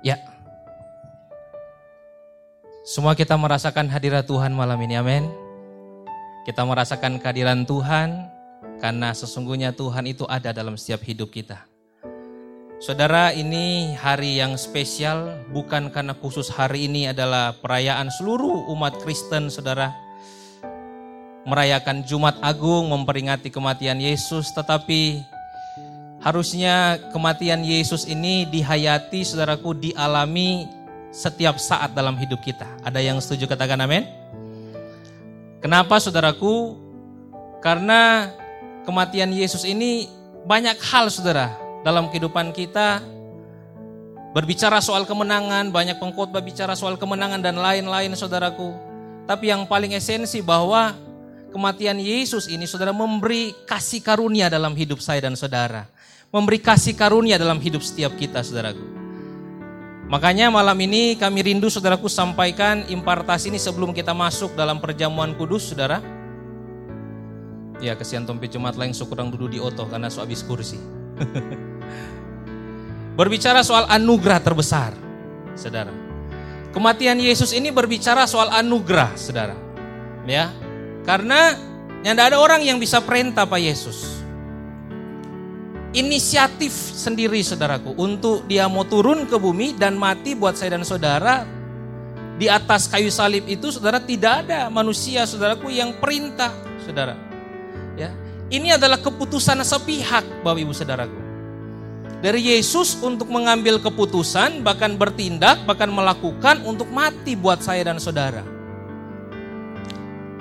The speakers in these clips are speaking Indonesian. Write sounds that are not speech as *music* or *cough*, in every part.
Ya. Semua kita merasakan hadirat Tuhan malam ini, amin. Kita merasakan kehadiran Tuhan karena sesungguhnya Tuhan itu ada dalam setiap hidup kita. Saudara, ini hari yang spesial bukan karena khusus hari ini adalah perayaan seluruh umat Kristen, Saudara. Merayakan Jumat Agung, memperingati kematian Yesus, tetapi harusnya kematian Yesus ini dihayati, Saudaraku, dialami setiap saat dalam hidup kita. Ada yang setuju katakan amin? Kenapa Saudaraku? Karena kematian Yesus ini banyak hal Saudara dalam kehidupan kita berbicara soal kemenangan, banyak pengkhotbah bicara soal kemenangan dan lain-lain saudaraku. Tapi yang paling esensi bahwa kematian Yesus ini saudara memberi kasih karunia dalam hidup saya dan saudara. Memberi kasih karunia dalam hidup setiap kita saudaraku. Makanya malam ini kami rindu saudaraku sampaikan impartasi ini sebelum kita masuk dalam perjamuan kudus saudara. Ya kesian tompi Jumat lain sukurang duduk di oto karena so habis kursi. *laughs* berbicara soal anugerah terbesar, saudara. Kematian Yesus ini berbicara soal anugerah, saudara. Ya, karena tidak ada orang yang bisa perintah Pak Yesus. Inisiatif sendiri saudaraku untuk dia mau turun ke bumi dan mati buat saya dan saudara di atas kayu salib itu saudara tidak ada manusia saudaraku yang perintah saudara. Ya, ini adalah keputusan sepihak Bapak Ibu saudaraku dari Yesus untuk mengambil keputusan, bahkan bertindak, bahkan melakukan untuk mati buat saya dan saudara.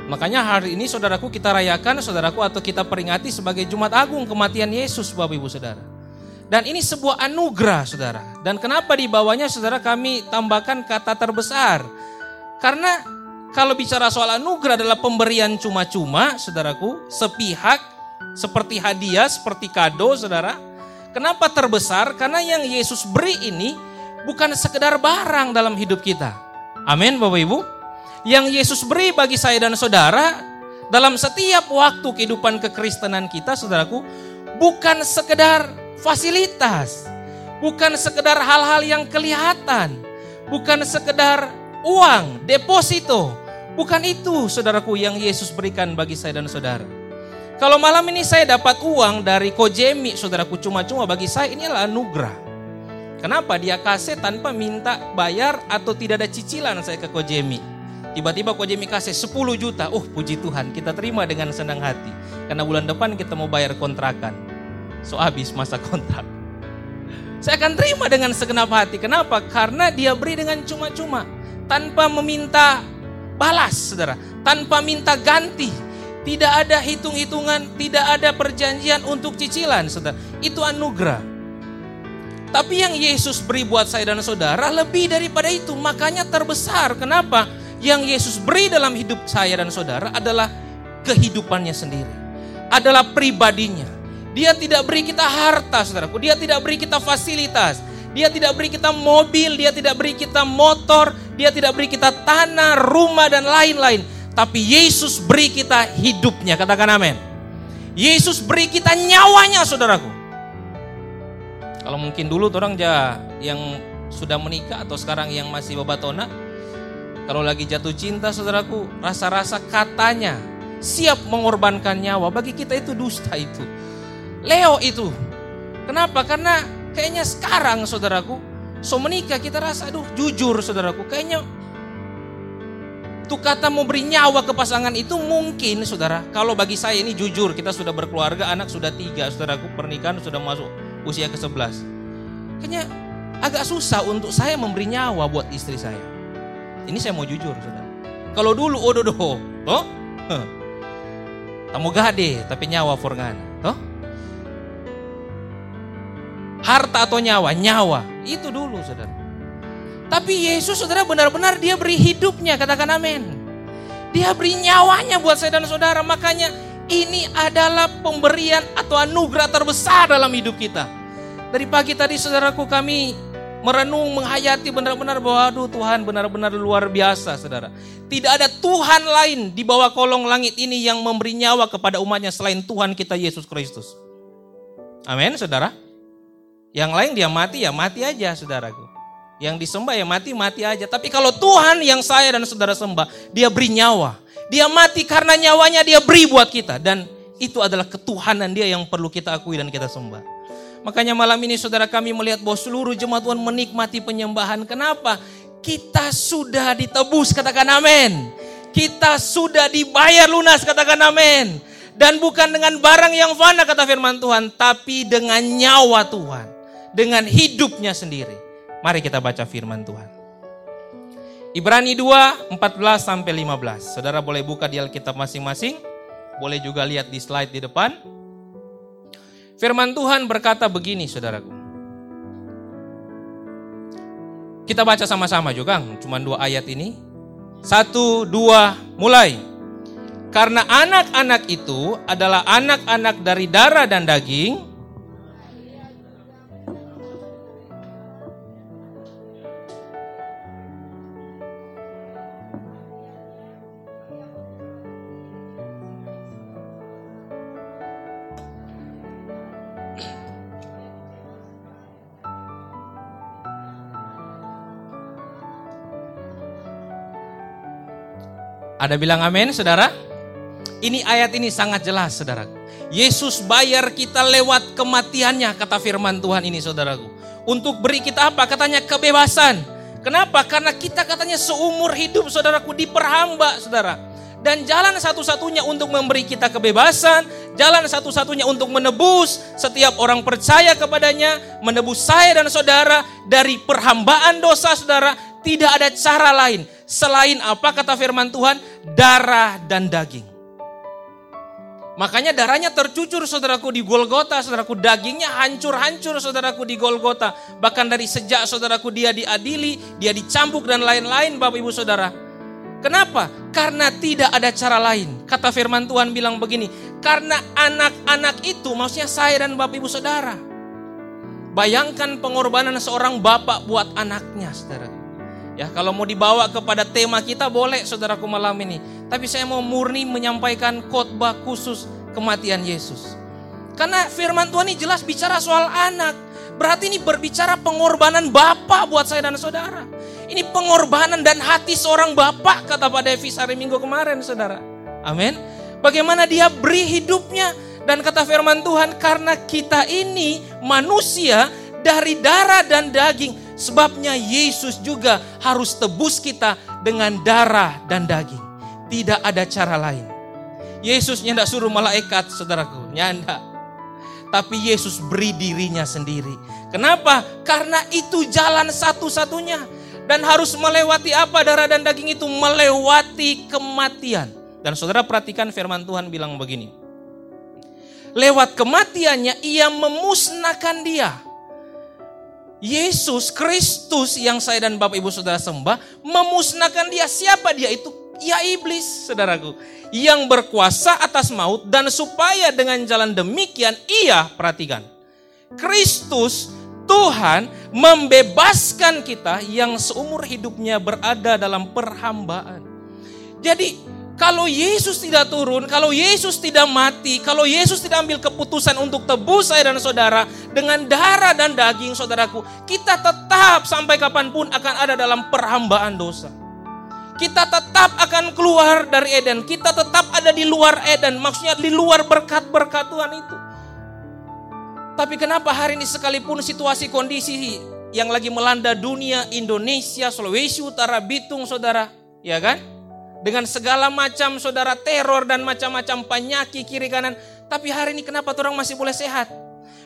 Makanya hari ini saudaraku kita rayakan saudaraku atau kita peringati sebagai Jumat Agung kematian Yesus Bapak Ibu Saudara. Dan ini sebuah anugerah saudara. Dan kenapa di bawahnya saudara kami tambahkan kata terbesar. Karena kalau bicara soal anugerah adalah pemberian cuma-cuma saudaraku. Sepihak seperti hadiah, seperti kado saudara Kenapa terbesar? Karena yang Yesus beri ini bukan sekedar barang dalam hidup kita. Amin Bapak Ibu. Yang Yesus beri bagi saya dan saudara dalam setiap waktu kehidupan kekristenan kita saudaraku bukan sekedar fasilitas. Bukan sekedar hal-hal yang kelihatan. Bukan sekedar uang, deposito. Bukan itu saudaraku yang Yesus berikan bagi saya dan saudara. Kalau malam ini saya dapat uang dari Kojemi, saudaraku cuma-cuma bagi saya ini adalah anugerah. Kenapa? Dia kasih tanpa minta bayar atau tidak ada cicilan saya ke Kojemi. Tiba-tiba Kojemi kasih 10 juta. Oh puji Tuhan kita terima dengan senang hati. Karena bulan depan kita mau bayar kontrakan. So habis masa kontrak. Saya akan terima dengan segenap hati. Kenapa? Karena dia beri dengan cuma-cuma. Tanpa meminta balas saudara. Tanpa minta ganti tidak ada hitung-hitungan, tidak ada perjanjian untuk cicilan, saudara. Itu anugerah. Tapi yang Yesus beri buat saya dan saudara lebih daripada itu. Makanya terbesar. Kenapa? Yang Yesus beri dalam hidup saya dan saudara adalah kehidupannya sendiri. Adalah pribadinya. Dia tidak beri kita harta, saudaraku. Dia tidak beri kita fasilitas. Dia tidak beri kita mobil, dia tidak beri kita motor, dia tidak beri kita tanah, rumah, dan lain-lain tapi Yesus beri kita hidupnya. Katakan amin. Yesus beri kita nyawanya saudaraku. Kalau mungkin dulu orang yang sudah menikah atau sekarang yang masih babatona. Kalau lagi jatuh cinta saudaraku, rasa-rasa katanya siap mengorbankan nyawa. Bagi kita itu dusta itu. Leo itu. Kenapa? Karena kayaknya sekarang saudaraku, so menikah kita rasa aduh jujur saudaraku, kayaknya itu kata mau beri nyawa ke pasangan itu mungkin saudara. Kalau bagi saya ini jujur kita sudah berkeluarga anak sudah tiga saudaraku pernikahan sudah masuk usia ke sebelas. Kayaknya agak susah untuk saya memberi nyawa buat istri saya. Ini saya mau jujur saudara. Kalau dulu ododo, oh, toh? Tamu gade tapi nyawa forngan, toh? Harta atau nyawa? Nyawa. Itu dulu saudara. Tapi Yesus saudara benar-benar dia beri hidupnya, katakan amin. Dia beri nyawanya buat saya dan saudara. Makanya ini adalah pemberian atau anugerah terbesar dalam hidup kita. Dari pagi tadi saudaraku kami merenung, menghayati benar-benar bahwa aduh Tuhan benar-benar luar biasa saudara. Tidak ada Tuhan lain di bawah kolong langit ini yang memberi nyawa kepada umatnya selain Tuhan kita Yesus Kristus. Amin saudara. Yang lain dia mati ya mati aja saudaraku. Yang disembah ya mati-mati aja. Tapi kalau Tuhan yang saya dan saudara sembah, dia beri nyawa. Dia mati karena nyawanya dia beri buat kita. Dan itu adalah ketuhanan dia yang perlu kita akui dan kita sembah. Makanya malam ini saudara kami melihat bahwa seluruh jemaat Tuhan menikmati penyembahan. Kenapa? Kita sudah ditebus, katakan amin. Kita sudah dibayar lunas, katakan amin. Dan bukan dengan barang yang fana kata firman Tuhan, tapi dengan nyawa Tuhan. Dengan hidupnya sendiri. Mari kita baca firman Tuhan. Ibrani 2, 14 sampai 15. Saudara boleh buka di Alkitab masing-masing. Boleh juga lihat di slide di depan. Firman Tuhan berkata begini saudaraku. Kita baca sama-sama juga, cuma dua ayat ini. Satu, dua, mulai. Karena anak-anak itu adalah anak-anak dari darah dan daging, Ada bilang amin, saudara? Ini ayat ini sangat jelas, saudara. Yesus bayar kita lewat kematiannya, kata firman Tuhan ini, saudaraku. Untuk beri kita apa? Katanya kebebasan. Kenapa? Karena kita katanya seumur hidup, saudaraku, diperhamba, saudara. Dan jalan satu-satunya untuk memberi kita kebebasan, jalan satu-satunya untuk menebus setiap orang percaya kepadanya, menebus saya dan saudara dari perhambaan dosa saudara, tidak ada cara lain Selain apa kata firman Tuhan? Darah dan daging. Makanya darahnya tercucur saudaraku di Golgota, saudaraku dagingnya hancur-hancur saudaraku di Golgota. Bahkan dari sejak saudaraku dia diadili, dia dicambuk dan lain-lain Bapak Ibu Saudara. Kenapa? Karena tidak ada cara lain. Kata firman Tuhan bilang begini, karena anak-anak itu maksudnya saya dan Bapak Ibu Saudara. Bayangkan pengorbanan seorang bapak buat anaknya, saudara. Ya, kalau mau dibawa kepada tema kita boleh saudaraku malam ini. Tapi saya mau murni menyampaikan khotbah khusus kematian Yesus. Karena firman Tuhan ini jelas bicara soal anak. Berarti ini berbicara pengorbanan Bapak buat saya dan saudara. Ini pengorbanan dan hati seorang Bapak kata Pak Devis hari Minggu kemarin saudara. Amin. Bagaimana dia beri hidupnya dan kata firman Tuhan karena kita ini manusia dari darah dan daging Sebabnya Yesus juga harus tebus kita dengan darah dan daging. Tidak ada cara lain. Yesus tidak suruh malaikat, saudaraku. Nyanda. Tapi Yesus beri dirinya sendiri. Kenapa? Karena itu jalan satu-satunya. Dan harus melewati apa darah dan daging itu? Melewati kematian. Dan saudara perhatikan firman Tuhan bilang begini. Lewat kematiannya ia memusnahkan dia Yesus Kristus yang saya dan Bapak Ibu Saudara sembah memusnahkan dia. Siapa dia itu? Ya iblis, saudaraku. Yang berkuasa atas maut dan supaya dengan jalan demikian ia, perhatikan. Kristus Tuhan membebaskan kita yang seumur hidupnya berada dalam perhambaan. Jadi kalau Yesus tidak turun, kalau Yesus tidak mati, kalau Yesus tidak ambil keputusan untuk tebus saya dan saudara dengan darah dan daging saudaraku, kita tetap sampai kapan pun akan ada dalam perhambaan dosa. Kita tetap akan keluar dari Eden, kita tetap ada di luar Eden, maksudnya di luar berkat-berkat Tuhan itu. Tapi kenapa hari ini sekalipun situasi kondisi yang lagi melanda dunia, Indonesia, Sulawesi Utara, Bitung saudara, ya kan? Dengan segala macam saudara teror dan macam-macam penyakit kiri kanan. Tapi hari ini kenapa orang masih boleh sehat?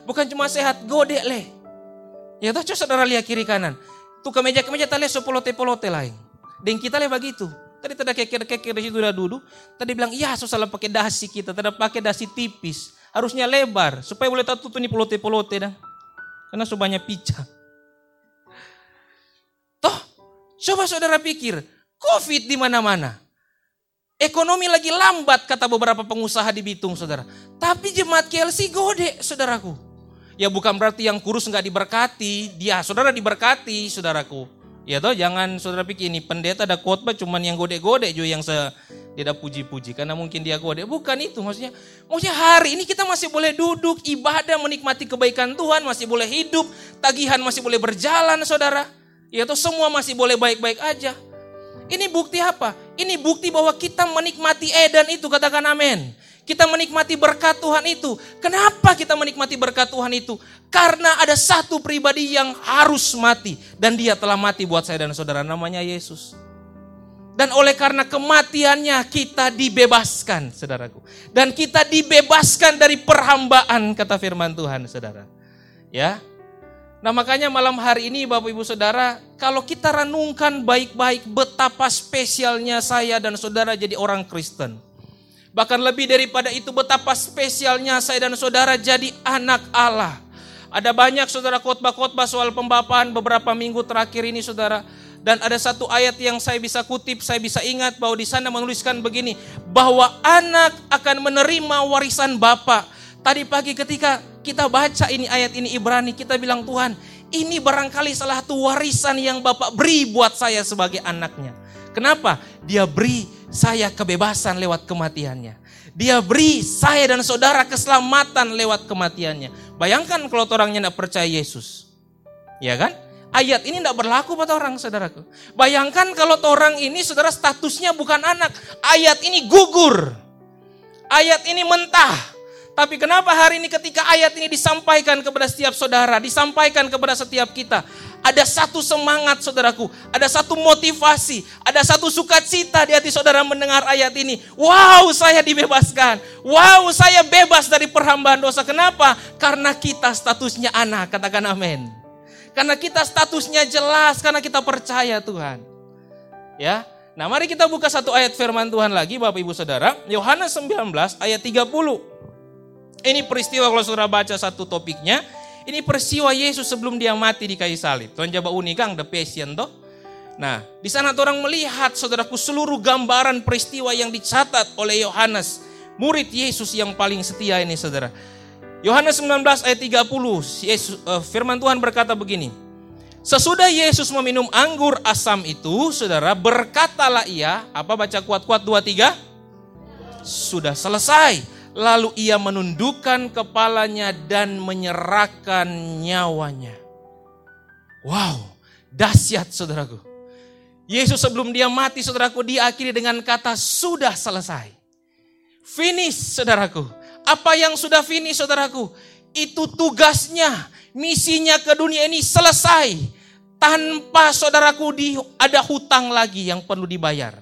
Bukan cuma sehat, gode leh. Ya toh saudara lihat kiri kanan. Tuh kemeja-kemeja tali sepolote-polote lain. Dan kita leh begitu. Tadi tidak keker-keker di situ udah duduk. Tadi bilang, iya susah salah pakai dasi kita. Tidak pakai dasi tipis. Harusnya lebar. Supaya boleh tahu tuh ini pelote-pelote dah. Karena sebanyak pica. Toh, coba saudara pikir. Covid di mana-mana. Ekonomi lagi lambat kata beberapa pengusaha di Bitung saudara. Tapi jemaat KLC gode saudaraku. Ya bukan berarti yang kurus nggak diberkati. Dia saudara diberkati saudaraku. Ya toh jangan saudara pikir ini pendeta ada khotbah cuman yang gode-gode juga yang se tidak puji-puji karena mungkin dia gode. Bukan itu maksudnya. Maksudnya hari ini kita masih boleh duduk ibadah menikmati kebaikan Tuhan, masih boleh hidup, tagihan masih boleh berjalan saudara. Ya tuh semua masih boleh baik-baik aja. Ini bukti apa? Ini bukti bahwa kita menikmati edan itu, katakan amin. Kita menikmati berkat Tuhan itu. Kenapa kita menikmati berkat Tuhan itu? Karena ada satu pribadi yang harus mati. Dan dia telah mati buat saya dan saudara, namanya Yesus. Dan oleh karena kematiannya kita dibebaskan, saudaraku. Dan kita dibebaskan dari perhambaan, kata firman Tuhan, saudara. Ya, Nah makanya malam hari ini Bapak Ibu Saudara, kalau kita renungkan baik-baik betapa spesialnya saya dan saudara jadi orang Kristen. Bahkan lebih daripada itu betapa spesialnya saya dan saudara jadi anak Allah. Ada banyak saudara khotbah-khotbah soal pembapaan beberapa minggu terakhir ini saudara. Dan ada satu ayat yang saya bisa kutip, saya bisa ingat bahwa di sana menuliskan begini, bahwa anak akan menerima warisan Bapak. Tadi pagi ketika kita baca ini ayat ini Ibrani, kita bilang Tuhan, ini barangkali salah satu warisan yang Bapak beri buat saya sebagai anaknya. Kenapa? Dia beri saya kebebasan lewat kematiannya. Dia beri saya dan saudara keselamatan lewat kematiannya. Bayangkan kalau orangnya tidak percaya Yesus. Ya kan? Ayat ini tidak berlaku buat orang saudaraku. Bayangkan kalau orang ini saudara statusnya bukan anak. Ayat ini gugur. Ayat ini mentah tapi kenapa hari ini ketika ayat ini disampaikan kepada setiap saudara, disampaikan kepada setiap kita, ada satu semangat saudaraku, ada satu motivasi, ada satu sukacita di hati saudara mendengar ayat ini. Wow, saya dibebaskan. Wow, saya bebas dari perhambaan dosa. Kenapa? Karena kita statusnya anak, katakan amin. Karena kita statusnya jelas, karena kita percaya Tuhan. Ya, Nah mari kita buka satu ayat firman Tuhan lagi Bapak Ibu Saudara. Yohanes 19 ayat 30. Ini peristiwa kalau saudara baca satu topiknya, ini peristiwa Yesus sebelum dia mati di kayu salib. Tuhan coba unikang the passion toh. Nah, di sana orang melihat saudaraku seluruh gambaran peristiwa yang dicatat oleh Yohanes, murid Yesus yang paling setia ini saudara. Yohanes 19 ayat 30, Yesus, uh, firman Tuhan berkata begini. Sesudah Yesus meminum anggur asam itu, saudara, berkatalah ia, apa baca kuat-kuat dua tiga? Sudah selesai. Lalu ia menundukkan kepalanya dan menyerahkan nyawanya. Wow, dahsyat saudaraku. Yesus sebelum dia mati saudaraku diakhiri dengan kata sudah selesai. Finish saudaraku. Apa yang sudah finish saudaraku? Itu tugasnya, misinya ke dunia ini selesai. Tanpa saudaraku di, ada hutang lagi yang perlu dibayar.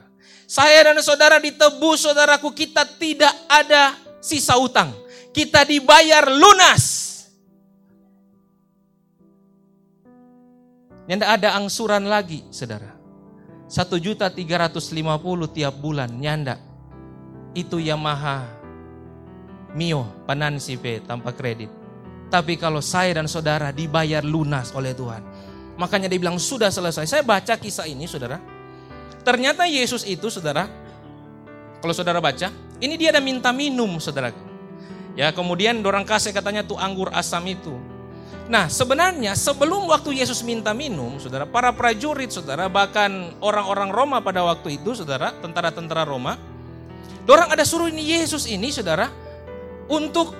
Saya dan saudara ditebus saudaraku kita tidak ada sisa utang. Kita dibayar lunas. Yang ada angsuran lagi, saudara. Satu juta tiga ratus lima puluh tiap bulan, nyanda. Itu Yamaha Mio Panansi P tanpa kredit. Tapi kalau saya dan saudara dibayar lunas oleh Tuhan. Makanya dia bilang sudah selesai. Saya baca kisah ini saudara. Ternyata Yesus itu saudara. Kalau saudara baca, ini dia ada minta minum, saudara. Ya, kemudian dorang kasih katanya tuh anggur asam itu. Nah, sebenarnya sebelum waktu Yesus minta minum, saudara, para prajurit, saudara, bahkan orang-orang Roma pada waktu itu, saudara, tentara-tentara Roma, dorang ada suruh ini Yesus ini, saudara, untuk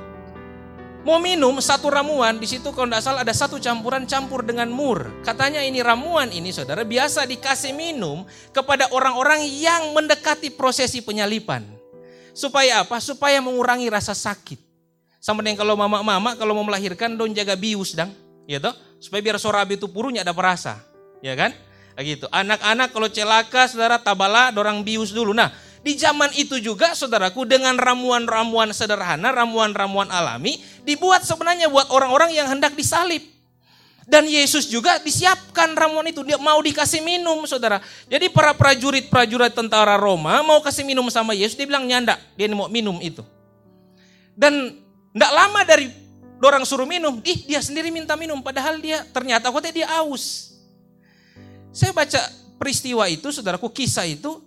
mau minum satu ramuan di situ kalau tidak salah ada satu campuran campur dengan mur. Katanya ini ramuan ini saudara biasa dikasih minum kepada orang-orang yang mendekati prosesi penyalipan. Supaya apa? Supaya mengurangi rasa sakit. Sama dengan kalau mama-mama kalau mau melahirkan don jaga bius dang, ya toh? Supaya biar sorabi itu purunya ada perasa, ya kan? Gitu. Anak-anak kalau celaka saudara tabala dorang bius dulu. Nah, di zaman itu juga saudaraku dengan ramuan-ramuan sederhana, ramuan-ramuan alami dibuat sebenarnya buat orang-orang yang hendak disalib. Dan Yesus juga disiapkan ramuan itu. Dia mau dikasih minum saudara. Jadi para prajurit-prajurit tentara Roma mau kasih minum sama Yesus. Dia bilang nyanda. Dia mau minum itu. Dan tidak lama dari orang suruh minum. Ih dia sendiri minta minum. Padahal dia ternyata kok dia aus. Saya baca peristiwa itu saudaraku kisah itu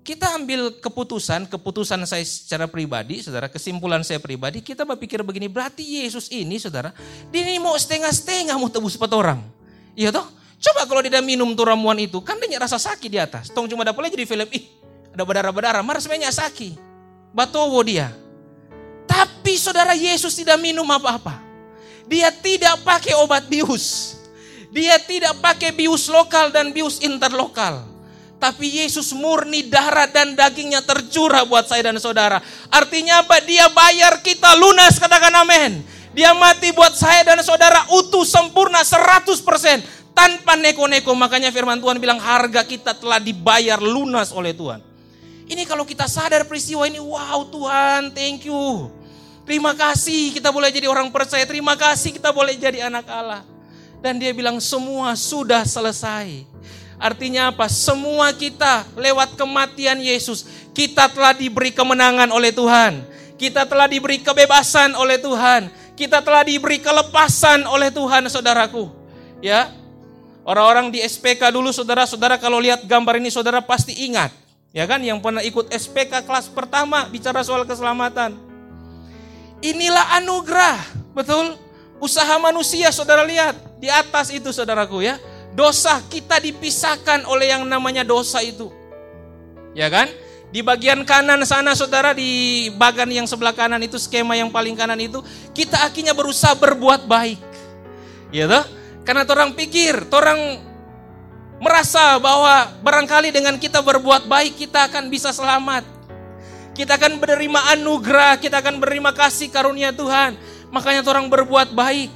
kita ambil keputusan, keputusan saya secara pribadi, saudara, kesimpulan saya pribadi, kita berpikir begini, berarti Yesus ini, saudara, dia ini mau setengah-setengah mau tebus empat orang. Iya toh? Coba kalau dia minum tuh ramuan itu, kan dia rasa sakit di atas. Tong cuma dapat lagi di film, ih ada berdarah-berdarah, marah sebenarnya sakit. Batowo dia. Tapi saudara Yesus tidak minum apa-apa. Dia tidak pakai obat bius. Dia tidak pakai bius lokal dan bius interlokal. Tapi Yesus murni darah dan dagingnya tercurah buat saya dan saudara. Artinya apa? Dia bayar kita lunas, katakan amin. Dia mati buat saya dan saudara utuh, sempurna, 100%. Tanpa neko-neko. Makanya firman Tuhan bilang harga kita telah dibayar lunas oleh Tuhan. Ini kalau kita sadar peristiwa ini, wow Tuhan, thank you. Terima kasih kita boleh jadi orang percaya. Terima kasih kita boleh jadi anak Allah. Dan dia bilang semua sudah selesai. Artinya apa? Semua kita lewat kematian Yesus, kita telah diberi kemenangan oleh Tuhan. Kita telah diberi kebebasan oleh Tuhan. Kita telah diberi kelepasan oleh Tuhan, saudaraku. Ya, orang-orang di SPK dulu, saudara-saudara kalau lihat gambar ini, saudara pasti ingat. Ya kan, yang pernah ikut SPK kelas pertama bicara soal keselamatan. Inilah anugerah, betul? Usaha manusia, saudara lihat di atas itu, saudaraku ya Dosa kita dipisahkan oleh yang namanya dosa itu. Ya kan? Di bagian kanan sana saudara di bagian yang sebelah kanan itu skema yang paling kanan itu kita akhirnya berusaha berbuat baik. Ya toh? Karena orang pikir, orang merasa bahwa barangkali dengan kita berbuat baik kita akan bisa selamat. Kita akan menerima anugerah, kita akan menerima kasih karunia Tuhan. Makanya orang berbuat baik.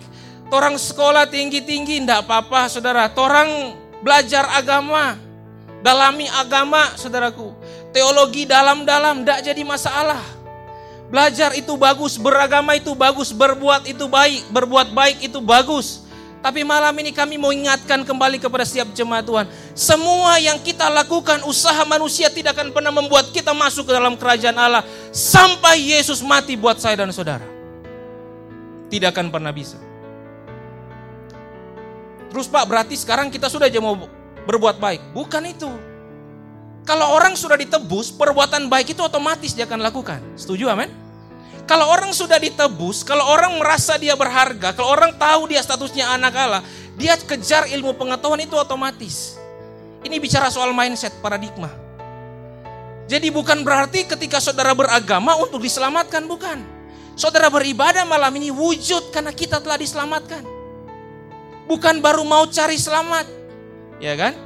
Orang sekolah tinggi-tinggi, tidak apa-apa saudara. Orang belajar agama, dalami agama saudaraku. Teologi dalam-dalam, tidak jadi masalah. Belajar itu bagus, beragama itu bagus, berbuat itu baik, berbuat baik itu bagus. Tapi malam ini kami mau ingatkan kembali kepada setiap jemaat Tuhan. Semua yang kita lakukan, usaha manusia tidak akan pernah membuat kita masuk ke dalam kerajaan Allah. Sampai Yesus mati buat saya dan saudara. Tidak akan pernah bisa. Terus Pak berarti sekarang kita sudah aja mau berbuat baik. Bukan itu. Kalau orang sudah ditebus, perbuatan baik itu otomatis dia akan lakukan. Setuju amin? Kalau orang sudah ditebus, kalau orang merasa dia berharga, kalau orang tahu dia statusnya anak Allah, dia kejar ilmu pengetahuan itu otomatis. Ini bicara soal mindset, paradigma. Jadi bukan berarti ketika saudara beragama untuk diselamatkan, bukan. Saudara beribadah malam ini wujud karena kita telah diselamatkan. Bukan baru mau cari selamat. Ya kan?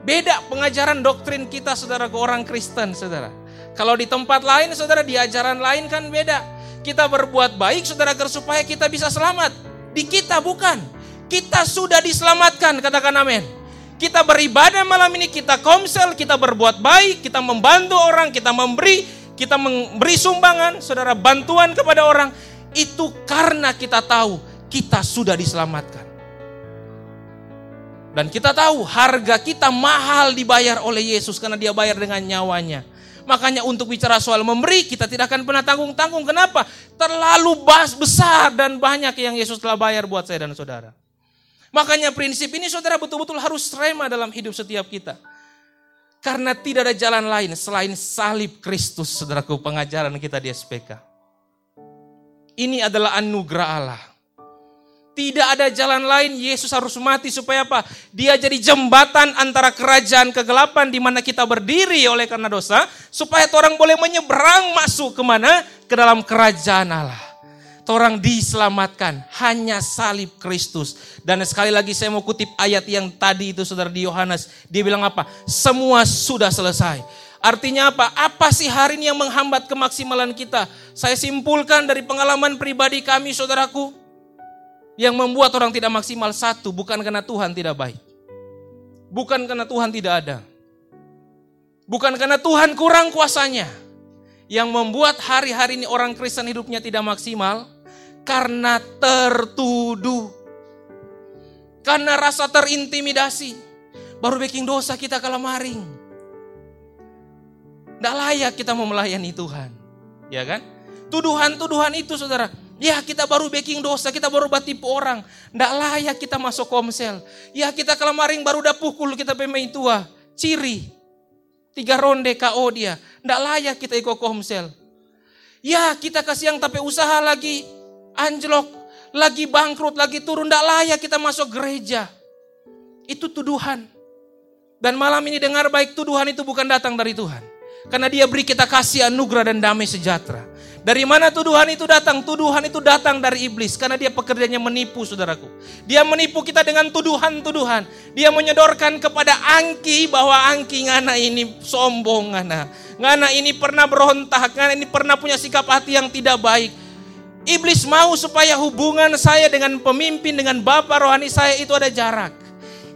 Beda pengajaran doktrin kita saudara ke orang Kristen saudara. Kalau di tempat lain saudara di ajaran lain kan beda. Kita berbuat baik saudara agar supaya kita bisa selamat. Di kita bukan. Kita sudah diselamatkan katakan amin. Kita beribadah malam ini, kita komsel, kita berbuat baik, kita membantu orang, kita memberi, kita memberi sumbangan, saudara bantuan kepada orang. Itu karena kita tahu kita sudah diselamatkan. Dan kita tahu harga kita mahal dibayar oleh Yesus karena dia bayar dengan nyawanya. Makanya untuk bicara soal memberi kita tidak akan pernah tanggung-tanggung. Kenapa? Terlalu besar dan banyak yang Yesus telah bayar buat saya dan saudara. Makanya prinsip ini saudara betul-betul harus rema dalam hidup setiap kita. Karena tidak ada jalan lain selain salib Kristus, saudaraku, pengajaran kita di SPK. Ini adalah anugerah Allah. Tidak ada jalan lain, Yesus harus mati supaya apa? Dia jadi jembatan antara kerajaan kegelapan di mana kita berdiri oleh karena dosa, supaya orang boleh menyeberang masuk ke mana? Ke dalam kerajaan Allah. Orang diselamatkan hanya salib Kristus. Dan sekali lagi saya mau kutip ayat yang tadi itu saudara di Yohanes. Dia bilang apa? Semua sudah selesai. Artinya apa? Apa sih hari ini yang menghambat kemaksimalan kita? Saya simpulkan dari pengalaman pribadi kami saudaraku yang membuat orang tidak maksimal satu bukan karena Tuhan tidak baik. Bukan karena Tuhan tidak ada. Bukan karena Tuhan kurang kuasanya. Yang membuat hari-hari ini orang Kristen hidupnya tidak maksimal karena tertuduh. Karena rasa terintimidasi. Baru baking dosa kita kalah maring. Tidak layak kita memelayani Tuhan. Ya kan? Tuduhan-tuduhan itu saudara Ya kita baru baking dosa, kita baru batipu orang. Tidak layak kita masuk komsel. Ya kita kelemaring baru udah pukul kita pemain tua. Ciri. Tiga ronde KO dia. Tidak layak kita ikut komsel. Ya kita kasih yang tapi usaha lagi anjlok. Lagi bangkrut, lagi turun. Tidak layak kita masuk gereja. Itu tuduhan. Dan malam ini dengar baik tuduhan itu bukan datang dari Tuhan. Karena dia beri kita kasih anugerah dan damai sejahtera. Dari mana tuduhan itu datang? Tuduhan itu datang dari iblis karena dia pekerjaannya menipu saudaraku. Dia menipu kita dengan tuduhan-tuduhan. Dia menyodorkan kepada Angki bahwa Angki ngana ini sombong ngana. Ngana ini pernah berontak, ngana ini pernah punya sikap hati yang tidak baik. Iblis mau supaya hubungan saya dengan pemimpin, dengan bapak rohani saya itu ada jarak.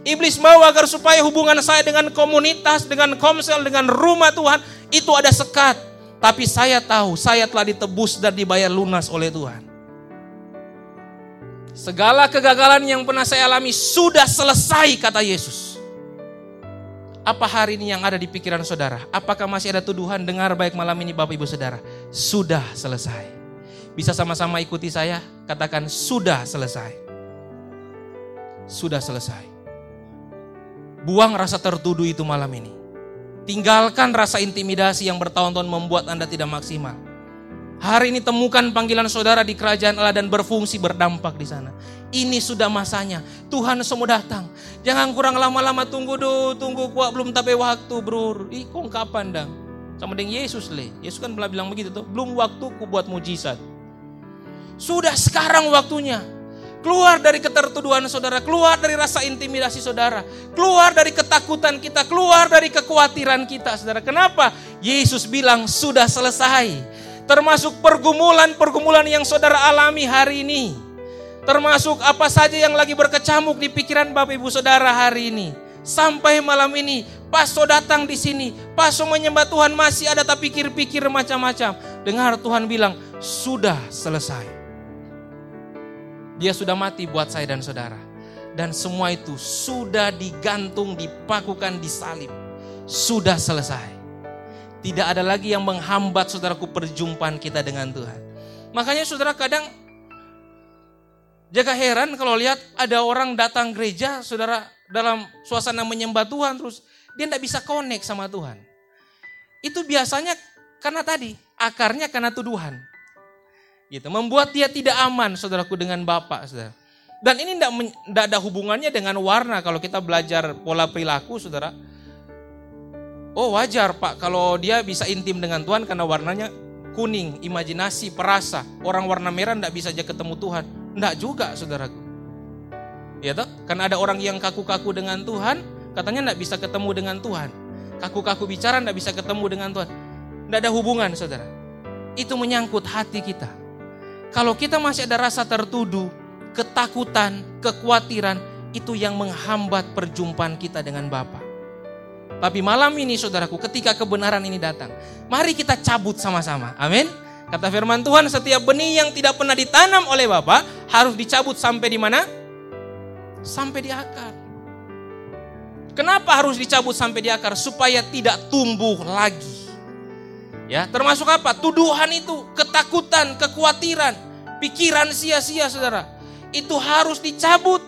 Iblis mau agar supaya hubungan saya dengan komunitas, dengan komsel, dengan rumah Tuhan itu ada sekat. Tapi saya tahu saya telah ditebus dan dibayar lunas oleh Tuhan. Segala kegagalan yang pernah saya alami sudah selesai kata Yesus. Apa hari ini yang ada di pikiran saudara? Apakah masih ada tuduhan? Dengar baik malam ini Bapak Ibu Saudara. Sudah selesai. Bisa sama-sama ikuti saya? Katakan sudah selesai. Sudah selesai. Buang rasa tertuduh itu malam ini. Tinggalkan rasa intimidasi yang bertahun-tahun membuat Anda tidak maksimal. Hari ini temukan panggilan saudara di kerajaan Allah dan berfungsi berdampak di sana. Ini sudah masanya. Tuhan semua datang. Jangan kurang lama-lama tunggu do, tunggu kuat belum tapi waktu, Bro. Ih, kok kapan dang? Sama dengan Yesus le. Yesus kan pernah bilang begitu tuh. Belum waktu ku buat mujizat. Sudah sekarang waktunya. Keluar dari ketertuduhan saudara, keluar dari rasa intimidasi saudara, keluar dari ketakutan kita, keluar dari kekhawatiran kita saudara. Kenapa? Yesus bilang sudah selesai. Termasuk pergumulan-pergumulan yang saudara alami hari ini. Termasuk apa saja yang lagi berkecamuk di pikiran Bapak Ibu Saudara hari ini. Sampai malam ini, Paso datang di sini. Paso menyembah Tuhan masih ada tak pikir-pikir macam-macam. Dengar Tuhan bilang, sudah selesai. Dia sudah mati buat saya dan saudara. Dan semua itu sudah digantung, dipakukan, disalib. Sudah selesai. Tidak ada lagi yang menghambat saudaraku perjumpaan kita dengan Tuhan. Makanya saudara kadang jaga heran kalau lihat ada orang datang gereja, saudara dalam suasana menyembah Tuhan terus dia tidak bisa connect sama Tuhan. Itu biasanya karena tadi akarnya karena tuduhan. Gitu, membuat dia tidak aman saudaraku dengan Bapak, saudara. Dan ini tidak ada hubungannya dengan warna kalau kita belajar pola perilaku, saudara. Oh wajar Pak kalau dia bisa intim dengan Tuhan karena warnanya kuning, imajinasi, perasa. Orang warna merah tidak bisa aja ketemu Tuhan. Tidak juga saudaraku. Ya toh? Karena ada orang yang kaku-kaku dengan Tuhan, katanya tidak bisa ketemu dengan Tuhan. Kaku-kaku bicara tidak bisa ketemu dengan Tuhan. Tidak ada hubungan saudara. Itu menyangkut hati kita. Kalau kita masih ada rasa tertuduh, ketakutan, kekhawatiran, itu yang menghambat perjumpaan kita dengan Bapa. Tapi malam ini saudaraku, ketika kebenaran ini datang, mari kita cabut sama-sama. Amin. Kata firman Tuhan, setiap benih yang tidak pernah ditanam oleh Bapa harus dicabut sampai di mana? Sampai di akar. Kenapa harus dicabut sampai di akar? Supaya tidak tumbuh lagi. Ya, termasuk apa? Tuduhan itu, ketakutan, kekhawatiran, pikiran sia-sia Saudara. Itu harus dicabut.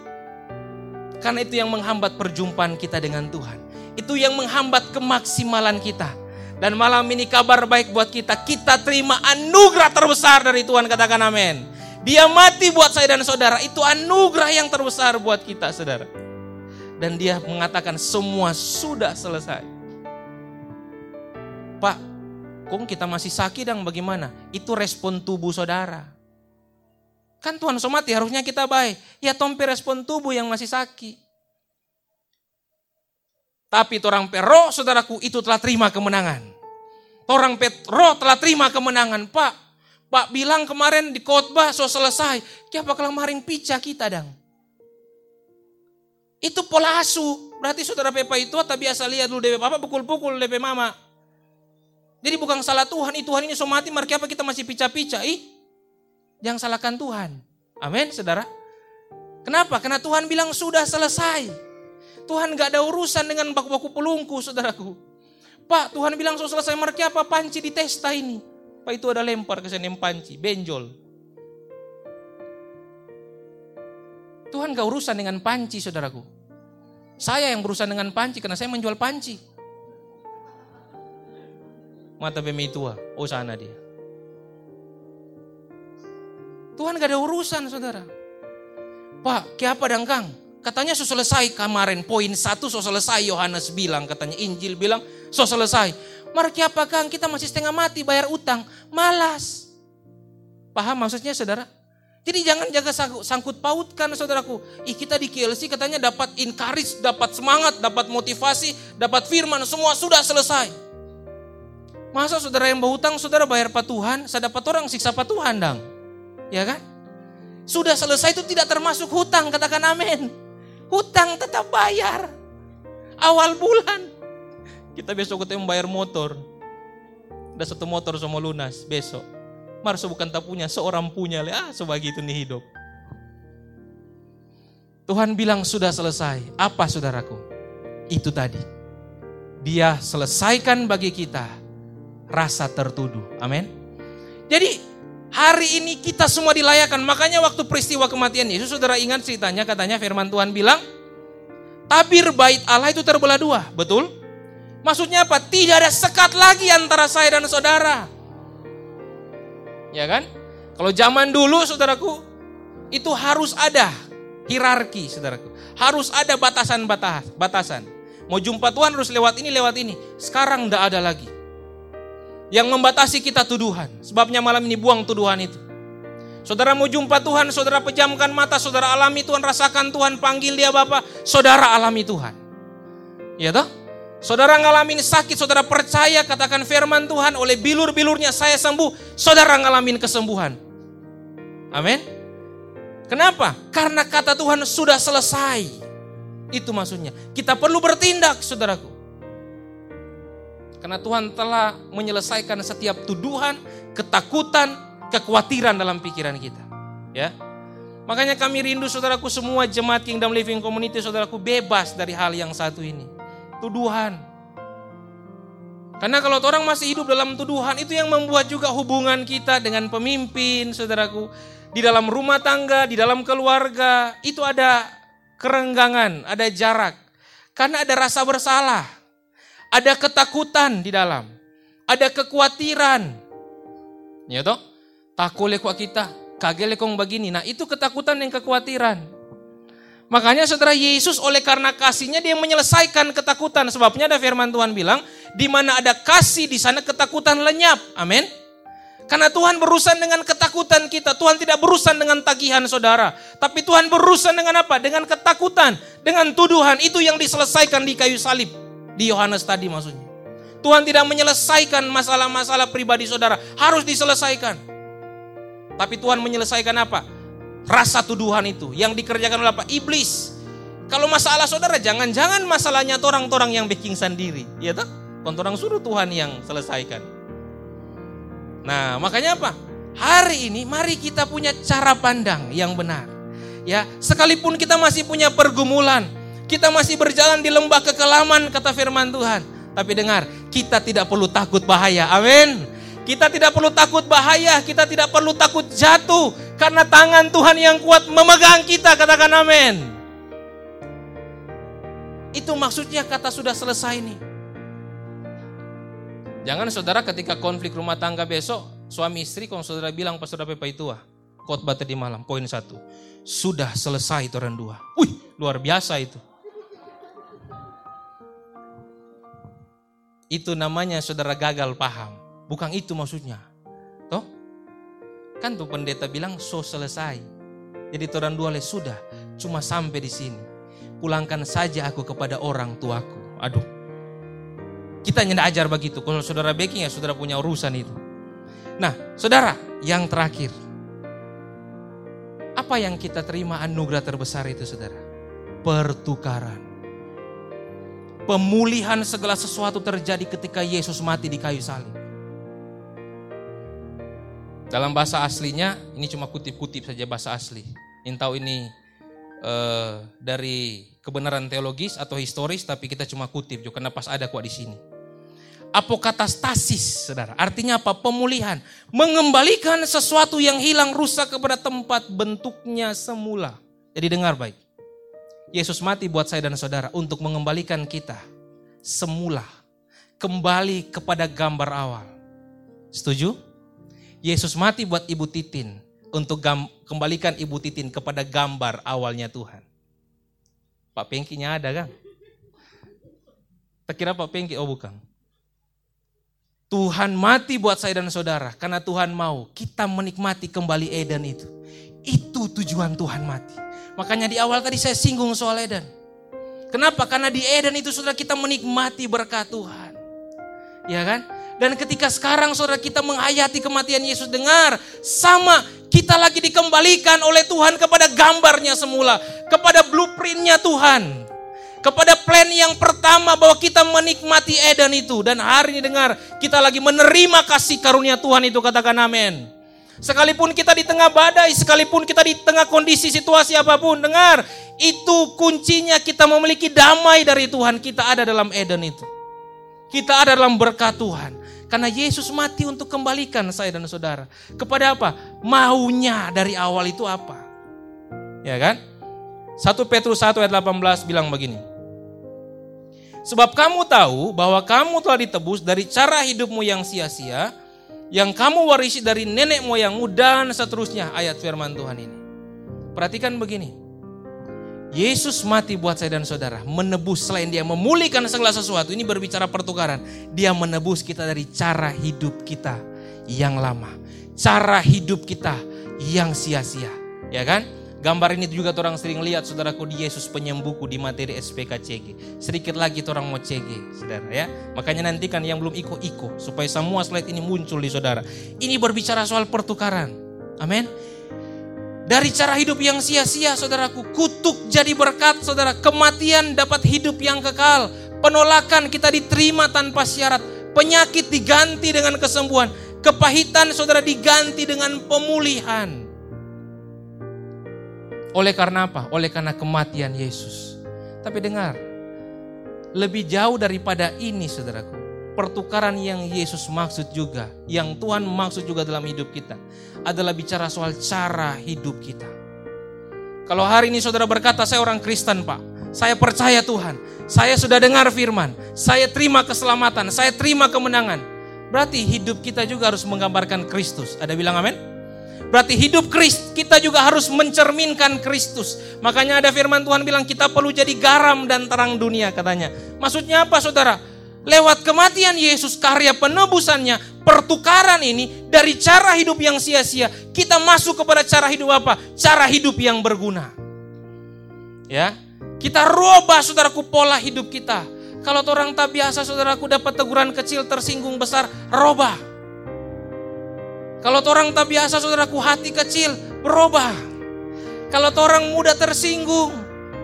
Karena itu yang menghambat perjumpaan kita dengan Tuhan. Itu yang menghambat kemaksimalan kita. Dan malam ini kabar baik buat kita. Kita terima anugerah terbesar dari Tuhan. Katakan amin. Dia mati buat saya dan saudara. Itu anugerah yang terbesar buat kita saudara. Dan dia mengatakan semua sudah selesai. Pak, Kok kita masih sakit dan bagaimana? Itu respon tubuh saudara. Kan Tuhan somati harusnya kita baik. Ya tompi respon tubuh yang masih sakit. Tapi orang pero saudaraku itu telah terima kemenangan. Orang Petro telah terima kemenangan. Pak, Pak bilang kemarin di khotbah so selesai. Siapa kalau maring pica kita dang. Itu pola asu. Berarti saudara Pepa itu atau biasa lihat dulu DP Papa pukul-pukul DP Mama. Jadi bukan salah Tuhan, itu Tuhan ini so mati, mari apa kita masih pica-pica? Ih, jangan salahkan Tuhan. Amin, saudara. Kenapa? Karena Tuhan bilang sudah selesai. Tuhan gak ada urusan dengan baku-baku pelungku, saudaraku. Pak, Tuhan bilang sudah selesai, mari apa panci di testa ini. Pak itu ada lempar ke sana panci, benjol. Tuhan gak urusan dengan panci, saudaraku. Saya yang berurusan dengan panci karena saya menjual panci mata tua. Oh sana dia. Tuhan gak ada urusan saudara. Pak, apa dang kang? Katanya so selesai kemarin. Poin satu so selesai Yohanes bilang. Katanya Injil bilang so selesai. Mari apa kang kita masih setengah mati bayar utang. Malas. Paham maksudnya saudara? Jadi jangan jaga sangkut pautkan saudaraku. Ih kita di KLC katanya dapat encourage, dapat semangat, dapat motivasi, dapat firman, semua sudah selesai. Masa saudara yang berhutang, saudara bayar patuhan, saya dapat orang siksa patuhan dang. Ya kan? Sudah selesai itu tidak termasuk hutang, katakan amin. Hutang tetap bayar. Awal bulan. Kita besok ketemu bayar motor. Ada satu motor semua lunas besok Marso bukan tak punya, seorang punya. Ah, sebegitu nih hidup. Tuhan bilang sudah selesai. Apa saudaraku? Itu tadi. Dia selesaikan bagi kita rasa tertuduh. Amin. Jadi hari ini kita semua dilayakan. Makanya waktu peristiwa kematian Yesus, saudara ingat ceritanya katanya firman Tuhan bilang, tabir bait Allah itu terbelah dua. Betul? Maksudnya apa? Tidak ada sekat lagi antara saya dan saudara. Ya kan? Kalau zaman dulu saudaraku, itu harus ada hierarki saudaraku. Harus ada batasan-batasan. Mau jumpa Tuhan harus lewat ini, lewat ini. Sekarang tidak ada lagi. Yang membatasi kita tuduhan. Sebabnya malam ini buang tuduhan itu. Saudara mau jumpa Tuhan, saudara pejamkan mata, saudara alami Tuhan, rasakan Tuhan, panggil dia Bapak, saudara alami Tuhan. Ya toh? Saudara ngalamin sakit, saudara percaya katakan firman Tuhan oleh bilur-bilurnya saya sembuh, saudara ngalamin kesembuhan. Amin. Kenapa? Karena kata Tuhan sudah selesai. Itu maksudnya. Kita perlu bertindak, saudaraku. Karena Tuhan telah menyelesaikan setiap tuduhan, ketakutan, kekhawatiran dalam pikiran kita. Ya. Makanya kami rindu saudaraku semua jemaat Kingdom Living Community saudaraku bebas dari hal yang satu ini tuduhan. Karena kalau orang masih hidup dalam tuduhan itu yang membuat juga hubungan kita dengan pemimpin, saudaraku, di dalam rumah tangga, di dalam keluarga, itu ada kerenggangan, ada jarak. Karena ada rasa bersalah, ada ketakutan di dalam, ada kekhawatiran. Ya toh? Takut lekok kita, kagel lekong begini. Nah itu ketakutan dan kekhawatiran. Makanya saudara Yesus oleh karena kasihnya dia menyelesaikan ketakutan. Sebabnya ada firman Tuhan bilang, di mana ada kasih di sana ketakutan lenyap. Amin. Karena Tuhan berurusan dengan ketakutan kita. Tuhan tidak berurusan dengan tagihan saudara. Tapi Tuhan berurusan dengan apa? Dengan ketakutan. Dengan tuduhan. Itu yang diselesaikan di kayu salib. Di Yohanes tadi maksudnya. Tuhan tidak menyelesaikan masalah-masalah pribadi saudara. Harus diselesaikan. Tapi Tuhan menyelesaikan apa? rasa tuduhan itu yang dikerjakan oleh apa? Iblis. Kalau masalah saudara, jangan-jangan masalahnya orang-orang yang bikin sendiri. Ya tak? Orang suruh Tuhan yang selesaikan. Nah, makanya apa? Hari ini mari kita punya cara pandang yang benar. Ya, sekalipun kita masih punya pergumulan, kita masih berjalan di lembah kekelaman kata firman Tuhan. Tapi dengar, kita tidak perlu takut bahaya. Amin. Kita tidak perlu takut bahaya, kita tidak perlu takut jatuh, karena tangan Tuhan yang kuat memegang kita, katakan amin. Itu maksudnya kata sudah selesai nih. Jangan saudara ketika konflik rumah tangga besok, suami istri kalau saudara bilang pas saudara pepa itu ah, khotbah tadi malam, poin satu. Sudah selesai itu orang dua. Wih, luar biasa itu. Itu namanya saudara gagal paham. Bukan itu maksudnya. Toh? Kan tuh pendeta bilang so selesai. Jadi orang dua le sudah cuma sampai di sini. Pulangkan saja aku kepada orang tuaku. Aduh. Kita tidak ajar begitu. Kalau saudara baking ya saudara punya urusan itu. Nah, saudara, yang terakhir. Apa yang kita terima anugerah terbesar itu saudara? Pertukaran. Pemulihan segala sesuatu terjadi ketika Yesus mati di kayu salib. Dalam bahasa aslinya, ini cuma kutip-kutip saja bahasa asli. Intau ini uh, dari kebenaran teologis atau historis, tapi kita cuma kutip juga karena pas ada kuat di sini. Apokatastasis, saudara. Artinya apa? Pemulihan. Mengembalikan sesuatu yang hilang rusak kepada tempat bentuknya semula. Jadi dengar baik. Yesus mati buat saya dan saudara untuk mengembalikan kita semula. Kembali kepada gambar awal. Setuju? Yesus mati buat Ibu Titin untuk kembalikan Ibu Titin kepada gambar awalnya Tuhan. Pak Pengkinya ada kan? Tak kira Pak Pengki, oh bukan. Tuhan mati buat saya dan saudara karena Tuhan mau kita menikmati kembali Eden itu. Itu tujuan Tuhan mati. Makanya di awal tadi saya singgung soal Eden. Kenapa? Karena di Eden itu saudara kita menikmati berkat Tuhan. Ya kan? Dan ketika sekarang saudara kita menghayati kematian Yesus dengar sama kita lagi dikembalikan oleh Tuhan kepada gambarnya semula, kepada blueprintnya Tuhan kepada plan yang pertama bahwa kita menikmati Eden itu dan hari ini dengar kita lagi menerima kasih karunia Tuhan itu katakan amin. Sekalipun kita di tengah badai, sekalipun kita di tengah kondisi situasi apa pun, dengar, itu kuncinya kita memiliki damai dari Tuhan. Kita ada dalam Eden itu. Kita ada dalam berkat Tuhan. Karena Yesus mati untuk kembalikan saya dan saudara. Kepada apa? Maunya dari awal itu apa? Ya kan? 1 Petrus 1 ayat 18 bilang begini. Sebab kamu tahu bahwa kamu telah ditebus dari cara hidupmu yang sia-sia, yang kamu warisi dari nenek moyangmu dan seterusnya. Ayat firman Tuhan ini. Perhatikan begini. Yesus mati buat saya dan saudara. Menebus selain dia memulihkan segala sesuatu. Ini berbicara pertukaran. Dia menebus kita dari cara hidup kita yang lama. Cara hidup kita yang sia-sia. Ya kan? Gambar ini juga orang sering lihat saudaraku di Yesus penyembuhku di materi SPKCG. Sedikit lagi orang mau CG, saudara ya. Makanya nantikan yang belum iko-iko supaya semua slide ini muncul di saudara. Ini berbicara soal pertukaran. Amin. Dari cara hidup yang sia-sia saudaraku, kutuk jadi berkat saudara, kematian dapat hidup yang kekal, penolakan kita diterima tanpa syarat, penyakit diganti dengan kesembuhan, kepahitan saudara diganti dengan pemulihan. Oleh karena apa? Oleh karena kematian Yesus. Tapi dengar, lebih jauh daripada ini saudaraku. Pertukaran yang Yesus maksud juga, yang Tuhan maksud juga dalam hidup kita, adalah bicara soal cara hidup kita. Kalau hari ini saudara berkata, saya orang Kristen pak, saya percaya Tuhan, saya sudah dengar firman, saya terima keselamatan, saya terima kemenangan. Berarti hidup kita juga harus menggambarkan Kristus. Ada bilang amin? Berarti hidup Kristus kita juga harus mencerminkan Kristus. Makanya ada firman Tuhan bilang kita perlu jadi garam dan terang dunia katanya. Maksudnya apa saudara? Lewat kematian Yesus karya penebusannya, pertukaran ini dari cara hidup yang sia-sia, kita masuk kepada cara hidup apa? Cara hidup yang berguna. Ya, kita rubah saudaraku pola hidup kita. Kalau orang tak biasa saudaraku dapat teguran kecil tersinggung besar, robah. Kalau orang tak biasa saudaraku hati kecil berubah. Kalau orang mudah tersinggung,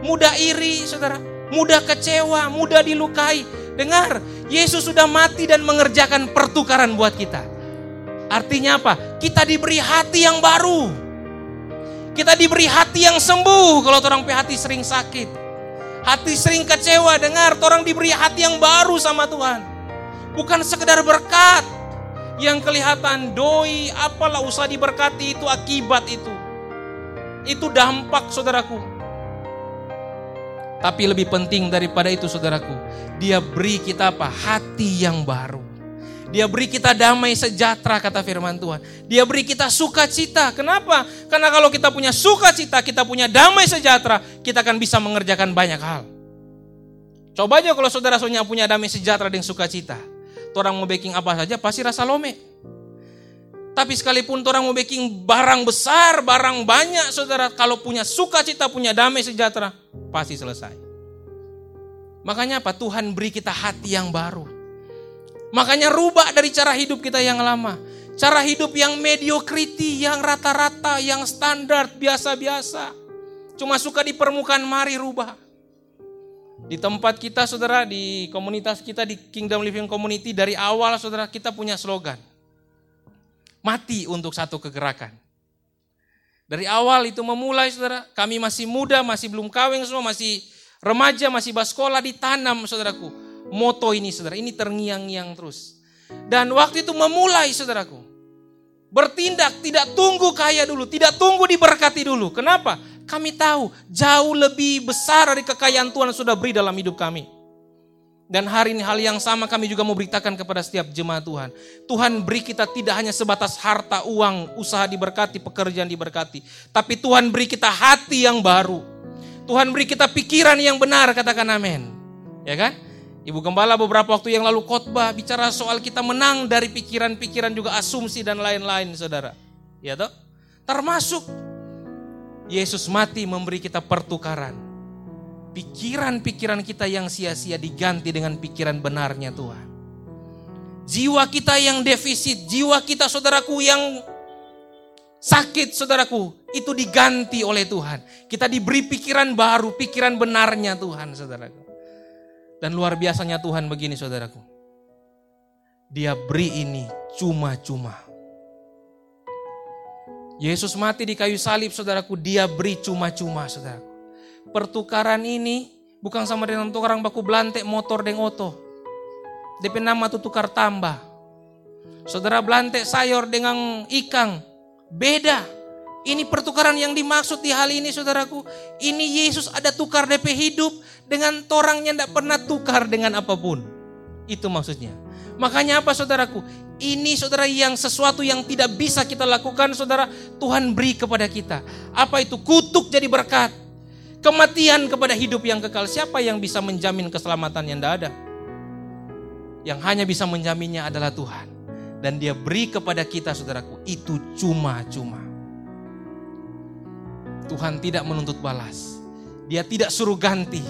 mudah iri saudara, mudah kecewa, mudah dilukai. Dengar, Yesus sudah mati dan mengerjakan pertukaran buat kita. Artinya apa? Kita diberi hati yang baru. Kita diberi hati yang sembuh kalau orang hati sering sakit. Hati sering kecewa, dengar, orang diberi hati yang baru sama Tuhan. Bukan sekedar berkat, yang kelihatan doi apalah usah diberkati itu akibat itu. Itu dampak saudaraku. Tapi lebih penting daripada itu saudaraku, dia beri kita apa? Hati yang baru. Dia beri kita damai sejahtera kata firman Tuhan. Dia beri kita sukacita. Kenapa? Karena kalau kita punya sukacita, kita punya damai sejahtera, kita akan bisa mengerjakan banyak hal. Coba aja kalau saudara punya damai sejahtera dan sukacita orang mau baking apa saja pasti rasa lome. Tapi sekalipun orang mau baking barang besar, barang banyak, saudara, kalau punya sukacita, punya damai sejahtera, pasti selesai. Makanya apa? Tuhan beri kita hati yang baru. Makanya rubah dari cara hidup kita yang lama. Cara hidup yang mediokriti, yang rata-rata, yang standar, biasa-biasa. Cuma suka di permukaan, mari rubah. Di tempat kita saudara, di komunitas kita di Kingdom Living Community dari awal saudara kita punya slogan. Mati untuk satu kegerakan. Dari awal itu memulai saudara, kami masih muda, masih belum kawin semua, masih remaja, masih basekolah ditanam saudaraku. Moto ini saudara, ini terngiang-ngiang terus. Dan waktu itu memulai saudaraku. Bertindak, tidak tunggu kaya dulu, tidak tunggu diberkati dulu. Kenapa? Kami tahu jauh lebih besar dari kekayaan Tuhan yang sudah beri dalam hidup kami. Dan hari ini hal yang sama kami juga mau beritakan kepada setiap jemaat Tuhan. Tuhan beri kita tidak hanya sebatas harta, uang, usaha diberkati, pekerjaan diberkati. Tapi Tuhan beri kita hati yang baru. Tuhan beri kita pikiran yang benar, katakan amin. Ya kan? Ibu Gembala beberapa waktu yang lalu khotbah bicara soal kita menang dari pikiran-pikiran juga asumsi dan lain-lain saudara. Ya toh? Termasuk Yesus mati memberi kita pertukaran. Pikiran-pikiran kita yang sia-sia diganti dengan pikiran benarnya Tuhan. Jiwa kita yang defisit, jiwa kita saudaraku yang sakit saudaraku, itu diganti oleh Tuhan. Kita diberi pikiran baru, pikiran benarnya Tuhan saudaraku. Dan luar biasanya Tuhan begini saudaraku. Dia beri ini cuma-cuma. Yesus mati di kayu salib saudaraku, dia beri cuma-cuma saudaraku. Pertukaran ini bukan sama dengan tukang baku belantek motor deng oto. DP nama itu tukar tambah. Saudara belantek sayur dengan ikan, beda. Ini pertukaran yang dimaksud di hal ini saudaraku. Ini Yesus ada tukar DP hidup dengan torangnya tidak pernah tukar dengan apa pun. Itu maksudnya. Makanya apa saudaraku? Ini saudara yang sesuatu yang tidak bisa kita lakukan saudara. Tuhan beri kepada kita. Apa itu? Kutuk jadi berkat. Kematian kepada hidup yang kekal. Siapa yang bisa menjamin keselamatan yang tidak ada? Yang hanya bisa menjaminnya adalah Tuhan. Dan dia beri kepada kita saudaraku. Itu cuma-cuma. Tuhan tidak menuntut balas. Dia tidak suruh ganti.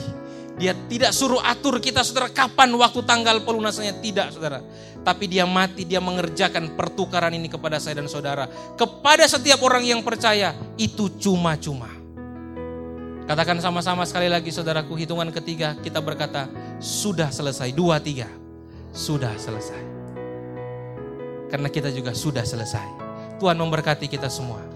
Dia tidak suruh atur kita saudara kapan waktu tanggal pelunasannya. Tidak saudara. Tapi dia mati, dia mengerjakan pertukaran ini kepada saya dan saudara. Kepada setiap orang yang percaya, itu cuma-cuma. Katakan sama-sama sekali lagi saudaraku, hitungan ketiga kita berkata, sudah selesai. Dua, tiga. Sudah selesai. Karena kita juga sudah selesai. Tuhan memberkati kita semua.